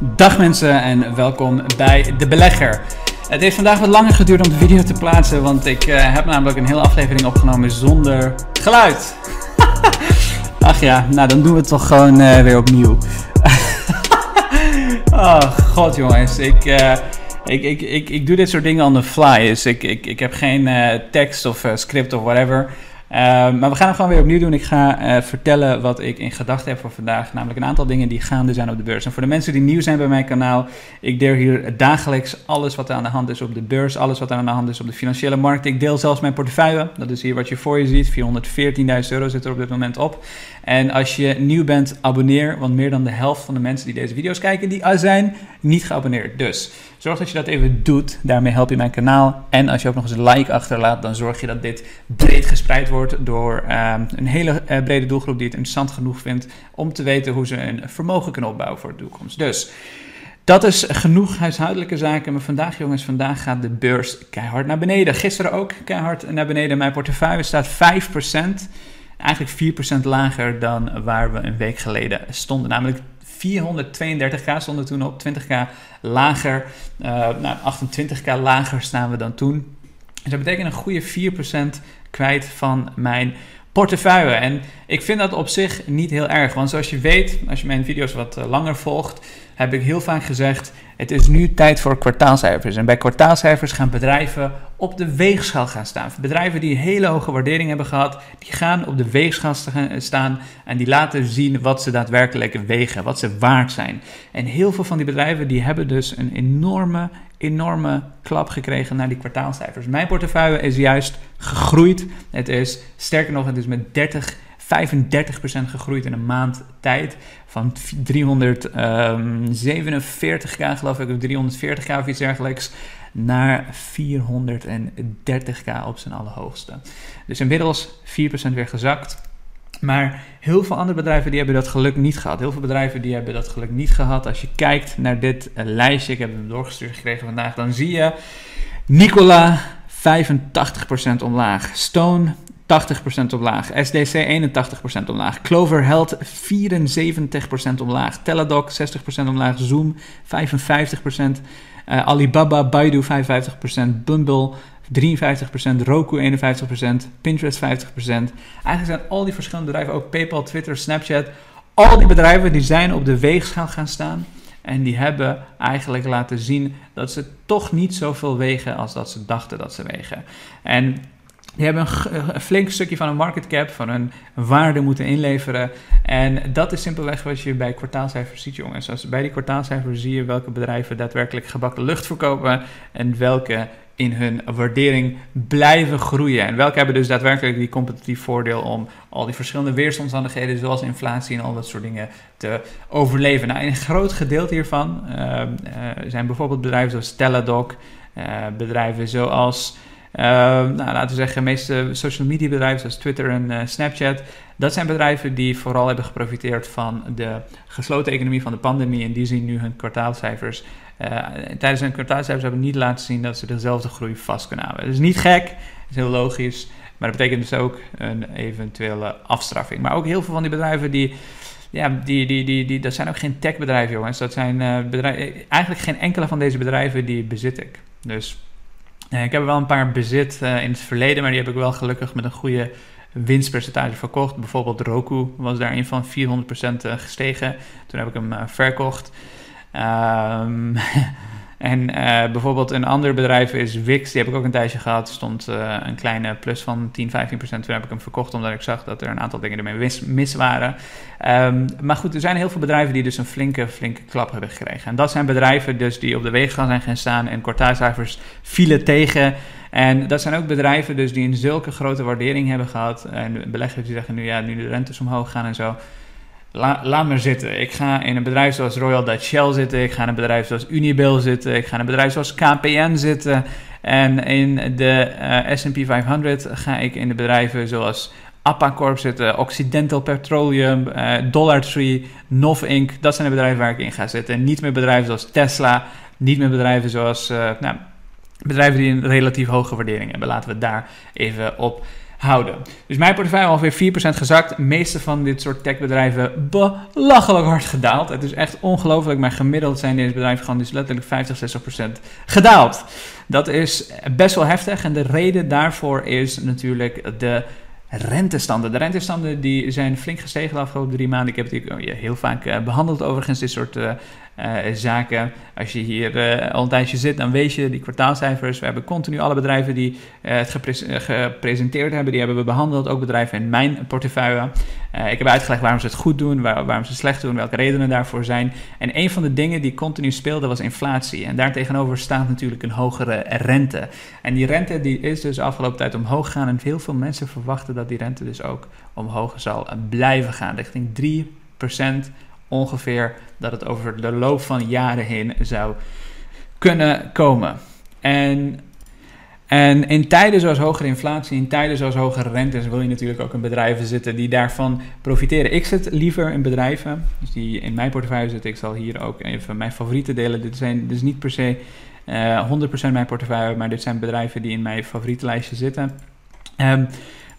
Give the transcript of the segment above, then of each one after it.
Dag mensen en welkom bij De Belegger. Het heeft vandaag wat langer geduurd om de video te plaatsen, want ik uh, heb namelijk een hele aflevering opgenomen zonder geluid. Ach ja, nou dan doen we het toch gewoon uh, weer opnieuw. oh god jongens, ik, uh, ik, ik, ik, ik doe dit soort dingen on the fly. Dus ik, ik, ik heb geen tekst of script of whatever. Uh, maar we gaan het gewoon weer opnieuw doen. Ik ga uh, vertellen wat ik in gedachten heb voor vandaag. Namelijk een aantal dingen die gaande zijn op de beurs. En voor de mensen die nieuw zijn bij mijn kanaal. Ik deel hier dagelijks alles wat er aan de hand is op de beurs. Alles wat er aan de hand is op de financiële markt. Ik deel zelfs mijn portefeuille. Dat is hier wat je voor je ziet. 414.000 euro zit er op dit moment op. En als je nieuw bent, abonneer. Want meer dan de helft van de mensen die deze video's kijken, die zijn niet geabonneerd. Dus zorg dat je dat even doet. Daarmee help je mijn kanaal. En als je ook nog eens een like achterlaat, dan zorg je dat dit breed gespreid wordt door uh, een hele uh, brede doelgroep die het interessant genoeg vindt om te weten hoe ze een vermogen kunnen opbouwen voor de toekomst. Dus. Dat is genoeg huishoudelijke zaken. Maar vandaag, jongens, vandaag gaat de beurs keihard naar beneden. Gisteren ook keihard naar beneden. Mijn portefeuille staat 5% eigenlijk 4% lager dan waar we een week geleden stonden. Namelijk 432k stonden toen op, 20k lager. Uh, nou, 28k lager staan we dan toen. Dus dat betekent een goede 4% kwijt van mijn portefeuille. En ik vind dat op zich niet heel erg. Want zoals je weet, als je mijn video's wat eh, langer volgt, heb ik heel vaak gezegd: het is nu tijd voor kwartaalcijfers. En bij kwartaalcijfers gaan bedrijven op de weegschaal gaan staan. Bedrijven die hele hoge waardering hebben gehad, die gaan op de weegschaal staan en die laten zien wat ze daadwerkelijk wegen, wat ze waard zijn. En heel veel van die bedrijven die hebben dus een enorme, enorme klap gekregen naar die kwartaalcijfers. Mijn portefeuille is juist gegroeid. Het is, sterker nog, het is met 30 35% gegroeid in een maand tijd. Van 347k geloof ik, of 340k of iets dergelijks, naar 430k op zijn allerhoogste. Dus inmiddels 4% weer gezakt. Maar heel veel andere bedrijven die hebben dat geluk niet gehad. Heel veel bedrijven die hebben dat geluk niet gehad. Als je kijkt naar dit lijstje, ik heb hem doorgestuurd gekregen vandaag, dan zie je Nicola 85% omlaag. Stone 80% omlaag. SDC 81% omlaag. Clover Health 74% omlaag. Teladoc 60% omlaag. Zoom 55%. Uh, Alibaba, Baidu 55%. Bumble 53%, Roku 51%, Pinterest 50%. Eigenlijk zijn al die verschillende bedrijven, ook PayPal, Twitter, Snapchat, al die bedrijven die zijn op de weegschaal gaan staan. En die hebben eigenlijk laten zien dat ze toch niet zoveel wegen als dat ze dachten dat ze wegen. En die hebben een, flink stukje van een market cap, van een waarde moeten inleveren. En dat is simpelweg wat je bij kwartaalcijfers ziet, jongens. Als bij die kwartaalcijfers zie je welke bedrijven daadwerkelijk gebakken lucht verkopen en welke in hun waardering blijven groeien. En welke hebben dus daadwerkelijk die competitief voordeel om al die verschillende weersomstandigheden, zoals inflatie en al dat soort dingen, te overleven. Nou, een groot gedeelte hiervan uh, zijn bijvoorbeeld bedrijven zoals Teladoc, uh, bedrijven zoals uh, nou, laten we zeggen, de meeste social media bedrijven zoals Twitter en uh, Snapchat, dat zijn bedrijven die vooral hebben geprofiteerd van de gesloten economie van de pandemie en die zien nu hun kwartaalcijfers. Uh, tijdens hun kwartaalcijfers hebben niet laten zien dat ze dezelfde groei vast kunnen houden. Dat is niet gek, dat is heel logisch, maar dat betekent dus ook een eventuele afstraffing. Maar ook heel veel van die bedrijven die ja, die, die, die, die, dat zijn ook geen techbedrijven, jongens. Dat zijn uh, bedrijven, eigenlijk geen enkele van deze bedrijven die bezit ik. Dus uh, ik heb wel een paar bezit in het verleden, maar die heb ik wel gelukkig met een goede winstpercentage verkocht. Bijvoorbeeld Roku was daar een van 400% gestegen. Toen heb ik hem verkocht. Um, En uh, bijvoorbeeld een ander bedrijf is Wix, die heb ik ook een tijdje gehad. stond uh, een kleine plus van 10, 15 procent. Toen heb ik hem verkocht omdat ik zag dat er een aantal dingen ermee mis, waren. Um, maar goed, er zijn heel veel bedrijven die dus een flinke, flinke klap hebben gekregen. En dat zijn bedrijven dus die op de weegschaal zijn gaan staan en kwartaalcijfers vielen tegen. En dat zijn ook bedrijven dus die een zulke grote waardering hebben gehad. En beleggers die zeggen nu ja, nu de rentes omhoog gaan en zo laat me zitten. Ik ga in een bedrijf zoals Royal Dutch Shell zitten. Ik ga in een bedrijf zoals Unibail zitten. Ik ga in een bedrijf zoals KPN zitten. En in de uh, S&P 500 ga ik in de bedrijven zoals Corp zitten, Occidental Petroleum, uh, Dollar Tree, Nov Inc. Dat zijn de bedrijven waar ik in ga zitten. En niet meer bedrijven zoals Tesla, niet meer bedrijven zoals uh, nou, bedrijven die een relatief hoge waardering hebben. Laten we daar even op houden. Dus mijn portefeuille ongeveer 4% gezakt. De meeste van dit soort techbedrijven belachelijk hard gedaald. Het is echt ongelooflijk, maar gemiddeld zijn deze bedrijven gewoon dus letterlijk 50, 60% gedaald. Dat is best wel heftig en de reden daarvoor is natuurlijk de rentestanden. De rentestanden die zijn flink gestegen de afgelopen drie maanden. Ik heb het hier heel vaak eh, behandeld overigens, dit soort uh, zaken. Als je hier uh, al een tijdje zit, dan weet je die kwartaalcijfers. We hebben continu alle bedrijven die uh, het gepre gepresenteerd hebben, die hebben we behandeld. Ook bedrijven in mijn portefeuille. ik heb uitgelegd waarom ze het goed doen, waar, waarom ze het slecht doen, welke redenen daarvoor zijn. En een van de dingen die continu speelde was inflatie. En daartegenover staat natuurlijk een hogere rente. En die rente die is dus de afgelopen tijd omhoog gegaan. En heel veel mensen verwachten dat die rente dus ook omhoog zal blijven gaan. Richting 3% ongeveer dat het over de loop van jaren heen zou kunnen komen. En, en in tijden zoals hogere inflatie, in tijden zoals hogere rentes, wil je natuurlijk ook in bedrijven zitten die daarvan profiteren. Ik zit liever in bedrijven, dus die in mijn portefeuille zitten. Ik zal hier ook even mijn favorieten delen. Dit, zijn, dit is niet per se uh, eh, 100% mijn portefeuille, maar dit zijn bedrijven die in mijn favorietenlijstje zitten. Um,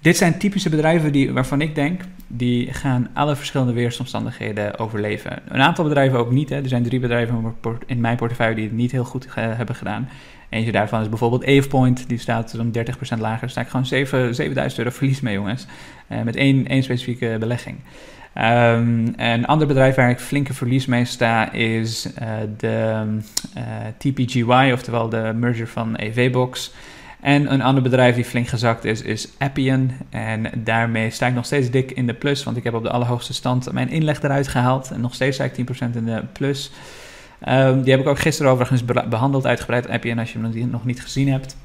dit zijn typische bedrijven die, waarvan ik denk, die gaan alle verschillende weersomstandigheden overleven. Een aantal bedrijven ook niet. Hè. Er zijn drie bedrijven in mijn portefeuille die het niet heel goed hebben gedaan. Eentje daarvan is bijvoorbeeld AvePoint, die staat zo'n 30% lager. Daar sta ik gewoon 7, 7000 euro verlies mee, jongens. Uh, met één, één specifieke belegging. Um, een ander bedrijf waar ik flinke verlies mee sta is uh, de TPGY, oftewel de merger van EVBox. En een ander bedrijf die flink gezakt is, is Appian. En daarmee sta ik nog steeds dik in de plus, want ik heb op de allerhoogste stand mijn inleg eruit gehaald. En nog steeds sta ik 10% in de plus. Um, die heb ik ook gisteren overigens behandeld, uitgebreid. Appian, als je hem nog niet gezien hebt.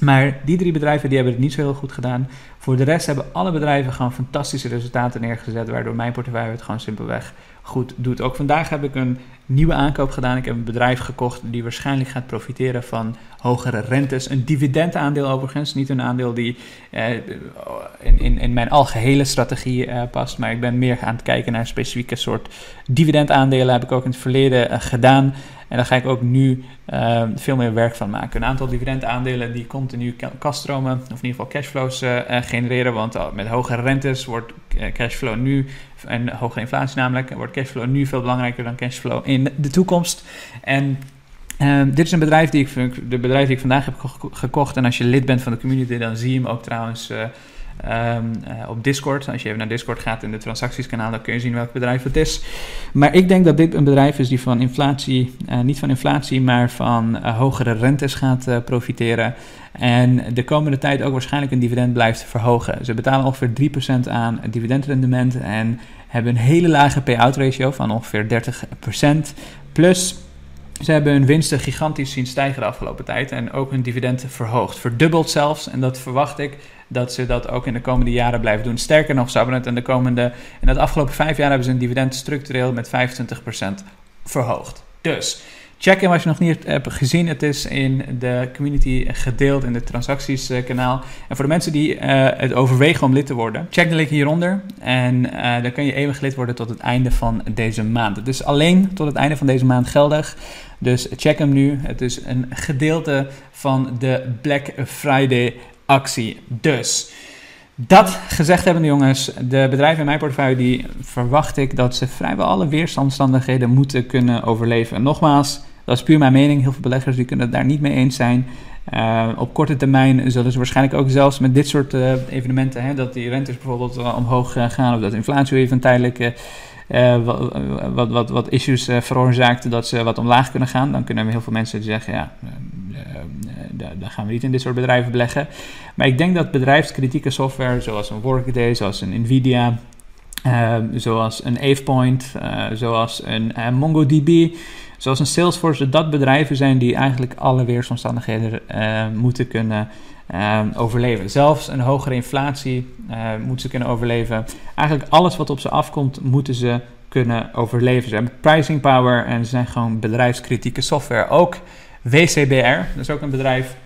Maar die drie bedrijven die hebben het niet zo heel goed gedaan. Voor de rest hebben alle bedrijven gewoon fantastische resultaten neergezet, waardoor mijn portefeuille het gewoon simpelweg goed doet. Ook vandaag heb ik een nieuwe aankoop gedaan. Ik heb een bedrijf gekocht die waarschijnlijk gaat profiteren van hogere rentes. Een dividendaandeel overigens, niet een aandeel die eh, in, in, in mijn algehele strategie eh, past. Maar ik ben meer aan het kijken naar specifieke soort dividendaandelen. Heb ik ook in het verleden uh, gedaan. En daar ga ik ook nu veel meer werk van maken. Een aantal dividendaandelen die continu kaststromen, of in ieder geval cashflows genereren. Want met hogere rentes wordt cashflow nu, en hogere inflatie namelijk, wordt cashflow nu veel belangrijker dan cashflow in de toekomst. En uh, dit is een bedrijf die ik, de bedrijf die ik vandaag heb gekocht. En als je lid bent van de community, dan zie je hem ook trouwens uh, um, uh, op Discord. Als je even naar Discord gaat in de transactieskanaal, dan kun je zien welk bedrijf het is. Maar ik denk dat dit een bedrijf is die van inflatie, niet van inflatie, maar van hogere rentes gaat profiteren. En de komende tijd ook waarschijnlijk een dividend blijft verhogen. Ze betalen ongeveer 3% aan dividendrendement en hebben een hele lage payout ratio van ongeveer 30%. Plus ze hebben hun winsten gigantisch zien stijgen de afgelopen tijd en ook hun dividend verhoogd. Verdubbeld zelfs. En dat verwacht ik dat ze dat ook in de komende jaren blijven doen. Sterker nog, ze hebben het in de komende. In het afgelopen vijf jaar hebben ze een dividend structureel met 25% verhoogd. Dus Check hem als je nog niet hebt gezien. Het is in de community gedeeld in de transactieskanaal. En voor de mensen die uh, het overwegen om lid te worden, check de link hieronder. En uh, dan kun je eeuwig lid worden tot het einde van deze maand. Het is alleen tot het einde van deze maand geldig. Dus check hem nu. Het is een gedeelte van de Black Friday actie. Dus. Dat gezegd hebben, jongens, de bedrijven in mijn portefeuille, die verwacht ik dat ze vrijwel alle weersomstandigheden moeten kunnen overleven. En nogmaals, dat is puur mijn mening. Heel veel beleggers die kunnen het daar niet mee eens zijn. Uh, op korte termijn zullen ze waarschijnlijk ook zelfs met dit soort uh, evenementen, hè, dat die rentes bijvoorbeeld uh, omhoog gaan of dat inflatie even tijdelijk wat, wat, wat, wat, issues veroorzaakt, dat ze wat omlaag kunnen gaan. Dan kunnen heel veel mensen zeggen, ja, dan gaan we niet in dit soort bedrijven beleggen. Maar ik denk dat bedrijfskritieke software, zoals een Workday, zoals een Nvidia, zoals een AvePoint, zoals een MongoDB, Zoals een Salesforce, dat bedrijven zijn die eigenlijk alle weersomstandigheden uh, moeten kunnen uh, overleven. Zelfs een hogere inflatie moeten ze kunnen overleven. Eigenlijk alles wat op ze afkomt, moeten ze kunnen overleven. Ze hebben pricing power en ze zijn gewoon bedrijfskritieke software. Ook WCBR, dat is ook een bedrijf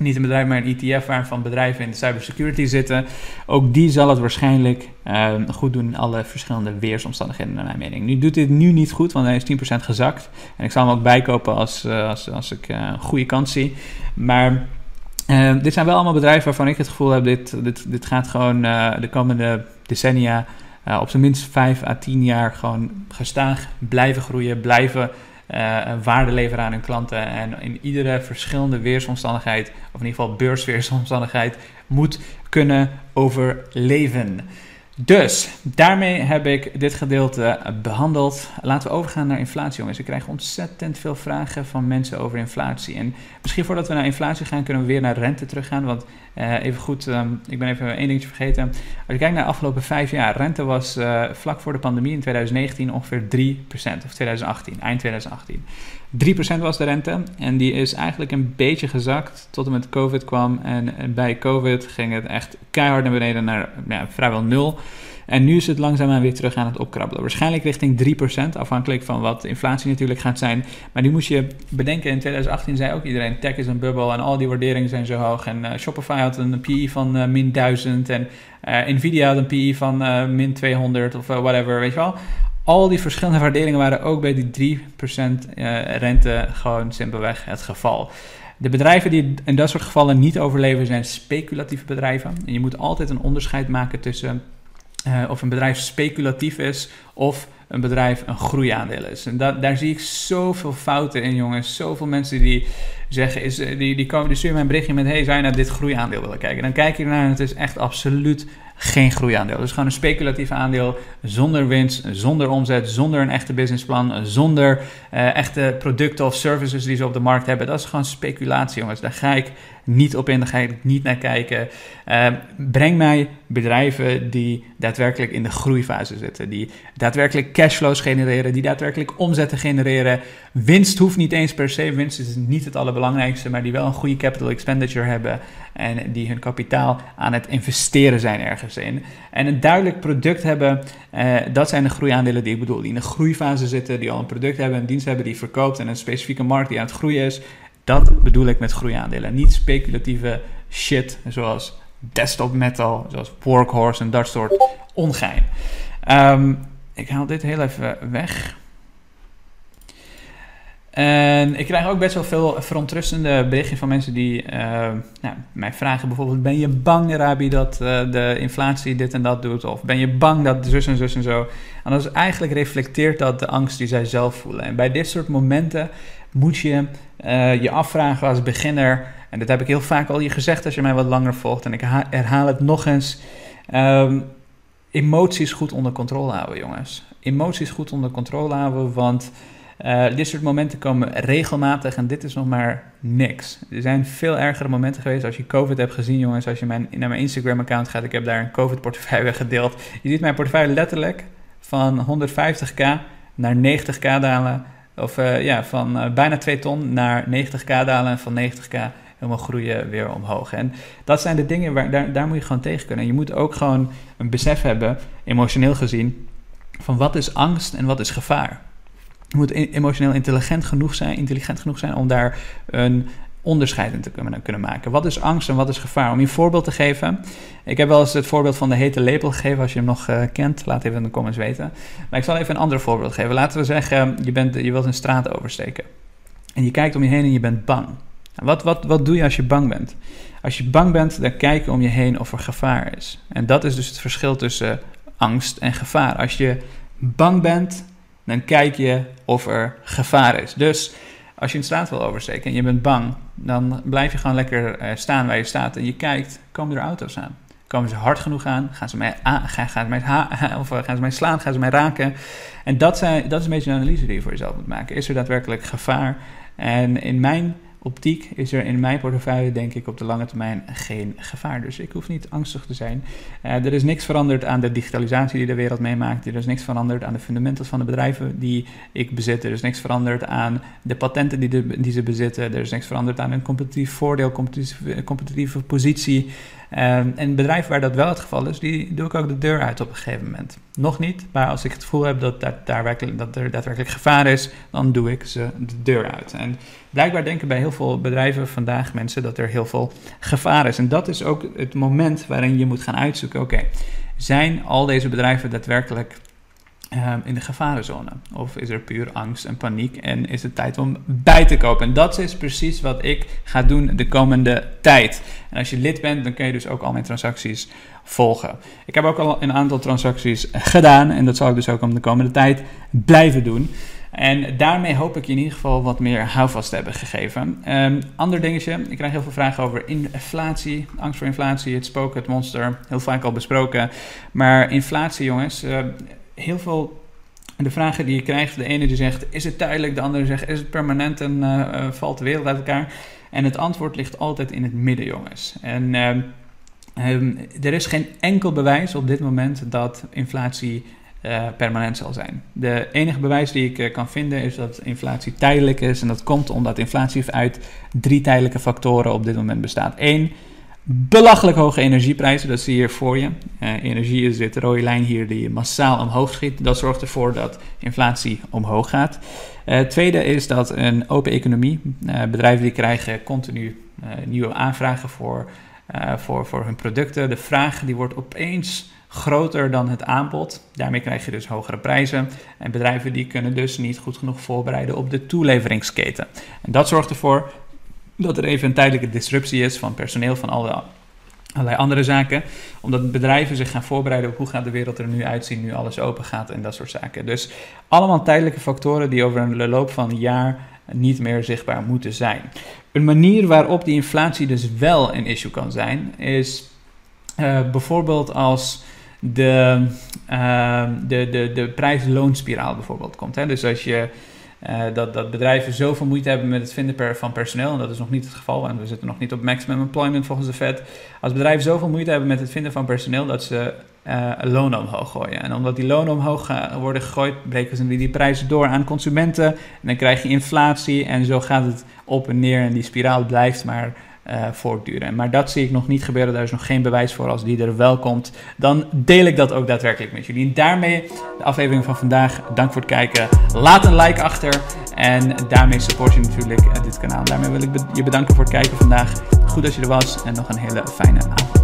niet een bedrijf, maar een ETF waarvan bedrijven in de cybersecurity zitten. Ook die zal het waarschijnlijk uh, goed doen in alle verschillende weersomstandigheden, naar mijn mening. Nu doet dit nu niet goed, want hij is 10% gezakt. En ik zal hem ook bijkopen als, uh, als, als ik uh, een goede kans zie. Maar Uh, dit zijn wel allemaal bedrijven waarvan ik het gevoel heb, dit, dit, dit gaat gewoon uh, de komende decennia op zijn minst 5 à 10 jaar gewoon gestaag blijven groeien, blijven waarde leveren aan hun klanten. En in iedere verschillende weersomstandigheid, of in ieder geval beursweersomstandigheid, moet kunnen overleven. Dus daarmee heb ik dit gedeelte behandeld. Laten we overgaan naar inflatie, jongens. Ik krijg ontzettend veel vragen van mensen over inflatie. En misschien voordat we naar inflatie gaan, kunnen we weer naar rente teruggaan. Want uh, even goed, um, ik ben even één dingetje vergeten. Als je kijkt naar de afgelopen vijf jaar, rente was uh, vlak voor de pandemie in 2019 ongeveer 3%, of 2018, eind 2018. 3% was de rente en die is eigenlijk een beetje gezakt tot en met COVID kwam. En bij COVID ging het echt keihard naar beneden naar ja, vrijwel nul. En nu is het langzaamaan weer terug aan het opkrabbelen. Waarschijnlijk richting 3%, afhankelijk van wat de inflatie natuurlijk gaat zijn. Maar die moest je bedenken, in 2018 zei ook iedereen, tech is een bubbel en al die waarderingen zijn zo hoog. En uh, Shopify had een PE van uh, min 1000 en uh, Nvidia had een PE van min 200 of whatever, weet je wel. Al die verschillende waarderingen waren ook bij die 3% rente gewoon simpelweg het geval. De bedrijven die in dat soort gevallen niet overleven zijn speculatieve bedrijven. En je moet altijd een onderscheid maken tussen uh, of een bedrijf speculatief is of een bedrijf een groeiaandeel is. En dat, daar zie ik zoveel fouten in, jongens. Zoveel mensen die zeggen, is, die, die, komen, die sturen mij een berichtje met: Hey, zou je naar dit groeiaandeel willen kijken? Dan kijk je ernaar en het is echt absoluut geen groeiaandeel. Dus gewoon een speculatief aandeel zonder winst, zonder omzet, zonder een echte businessplan, zonder uh, echte producten of services die ze op de markt hebben. Dat is gewoon speculatie, jongens. Daar ga ik niet op in, daar ga ik niet naar kijken. Uh, breng mij bedrijven die daadwerkelijk in de groeifase zitten, die daadwerkelijk cashflows genereren, die daadwerkelijk omzetten genereren. Winst hoeft niet eens per se, winst is niet het allerbelangrijkste, maar die wel een goede capital expenditure hebben en die hun kapitaal aan het investeren zijn ergens in. En een duidelijk product hebben, uh, dat zijn de groeiaandelen die ik bedoel, die in de groeifase zitten, die al een product hebben, een dienst hebben die verkoopt en een specifieke markt die aan het groeien is. Dat bedoel ik met groeiaandelen. Niet speculatieve shit zoals desktop metal, zoals workhorse en dat soort ongein. Um, ik haal dit heel even weg. En ik krijg ook best wel veel verontrustende berichten van mensen die uh, nou, mij vragen bijvoorbeeld... ben je bang, Rabi, dat uh, de inflatie dit en dat doet? Of ben je bang dat zus en zus en zo? En dat is eigenlijk reflecteert dat de angst die zij zelf voelen. En bij dit soort momenten moet je uh, je afvragen als beginner... en dat heb ik heel vaak al je gezegd als je mij wat langer volgt... en ik herhaal het nog eens... Um, emoties goed onder controle houden, jongens. Emoties goed onder controle houden, want... Uh, dit soort momenten komen regelmatig en dit is nog maar niks. Er zijn veel ergere momenten geweest als je COVID hebt gezien, jongens. Als je mijn, naar mijn Instagram-account gaat, ik heb daar een COVID-portefeuille gedeeld. Je ziet mijn portefeuille letterlijk van 150k naar 90k dalen. Of uh, ja, van uh, bijna 2 ton naar 90k dalen en van 90k helemaal groeien weer omhoog. En dat zijn de dingen waar daar, daar moet je gewoon tegen kunnen. En je moet ook gewoon een besef hebben, emotioneel gezien, van wat is angst en wat is gevaar. Moet e-, emotioneel intelligent genoeg zijn, intelligent genoeg zijn om daar een onderscheid in te kunnen, maken. Wat is angst en wat is gevaar? Om je een voorbeeld te geven. Ik heb wel eens het voorbeeld van de hete lepel gegeven. Als je hem nog uh, kent, laat even in de comments weten. Maar ik zal even een ander voorbeeld geven. Laten we zeggen, je, bent, je wilt een straat oversteken. En je kijkt om je heen en je bent bang. Wat, wat, wat doe je als je bang bent? Als je bang bent, dan kijk je om je heen of er gevaar is. En dat is dus het verschil tussen angst en gevaar. Als je bang bent, dan kijk je of er gevaar is. Dus als je een straat wil oversteken en je bent bang, dan blijf je gewoon lekker eh, staan waar je staat en je kijkt, komen er auto's aan? Komen ze hard genoeg aan? Gaan ze mij, aan, gaan, gaan, ze mij, of eh, gaan ze mij slaan? Gaan ze mij raken? En dat, zijn, dat is een beetje een analyse die je voor jezelf moet maken. Is er daadwerkelijk gevaar? En in mijn optiek is er in mijn portefeuille, denk ik, op de lange termijn geen gevaar. Dus ik hoef niet angstig te zijn. Uh, er is niks veranderd aan de digitalisatie die de wereld meemaakt. Er is niks veranderd aan de fundamenten van de bedrijven die ik bezit. Er is niks veranderd aan de patenten die, die ze bezitten. Er is niks veranderd aan hun competitief voordeel, competitieve, competitieve positie. Um, en bedrijven waar dat wel het geval is, die doe ik ook de deur uit op een gegeven moment. Nog niet, maar als ik het gevoel heb dat, dat, daar dat er daadwerkelijk gevaar is, dan doe ik ze de deur uit. En blijkbaar denken bij heel veel bedrijven vandaag mensen dat er heel veel gevaar is. En dat is ook het moment waarin je moet gaan uitzoeken: oké, zijn al deze bedrijven daadwerkelijk um, in de gevarenzone? Of is er puur angst en paniek en is het tijd om bij te kopen? En dat is precies wat ik ga doen de komende tijd. En als je lid bent, dan kun je dus ook al mijn transacties volgen. Ik heb ook al een aantal transacties gedaan en dat zal ik dus ook om de komende tijd blijven doen. En daarmee hoop ik je in ieder geval wat meer houvast te hebben gegeven. Um, ander dingetje, ik krijg heel veel vragen over inflatie, angst voor inflatie, het spook, het monster, heel vaak al besproken. Maar inflatie jongens, uh, heel veel de vragen die je krijgt, de ene die zegt is het tijdelijk, de andere zegt is het permanent en uh, valt de wereld uit elkaar. En het antwoord ligt altijd in het midden jongens. En... Uh, Um, er is geen enkel bewijs op dit moment dat inflatie permanent zal zijn. De enige bewijs die ik kan vinden is dat inflatie tijdelijk is. En dat komt omdat inflatie uit drie tijdelijke factoren op dit moment bestaat. Eén, belachelijk hoge energieprijzen. Dat zie je hier voor je. Uh, energie is dit rode lijn hier die massaal omhoog schiet. Dat zorgt ervoor dat inflatie omhoog gaat. Het tweede is dat een open economie. bedrijven die krijgen continu nieuwe aanvragen voor, voor, voor hun producten. De vraag die wordt opeens groter dan het aanbod. Daarmee krijg je dus hogere prijzen. En bedrijven die kunnen dus niet goed genoeg voorbereiden op de toeleveringsketen. En dat zorgt ervoor dat er even een tijdelijke disruptie is van personeel, van alle, allerlei andere zaken. Omdat bedrijven zich gaan voorbereiden op hoe gaat de wereld er nu uitzien, nu alles open gaat en dat soort zaken. Dus allemaal tijdelijke factoren die over een loop van een jaar niet meer zichtbaar moeten zijn. Een manier waarop die inflatie dus wel een issue kan zijn, is uh, bijvoorbeeld als de, uh, de, de, de prijs-loonspiraal bijvoorbeeld komt. Hè? Dus als je uh, dat, dat bedrijven zoveel moeite hebben met het vinden van personeel, en dat is nog niet het geval, en we zitten nog niet op maximum employment volgens de Fed. Als bedrijven zoveel moeite hebben met het vinden van personeel, dat ze uh, lonen omhoog gooien. En omdat die lonen omhoog worden gegooid, breken ze die prijzen door aan consumenten. En dan krijg je inflatie en zo gaat het op en neer en die spiraal blijft maar uh, voortduren. Maar dat zie ik nog niet gebeuren. Daar is nog geen bewijs voor. Als die er wel komt, dan deel ik dat ook daadwerkelijk met jullie. En daarmee de aflevering van vandaag. Dank voor het kijken. Laat een like achter. En daarmee support je natuurlijk dit kanaal. Daarmee wil ik je bedanken voor het kijken vandaag. Goed dat je er was en nog een hele fijne avond.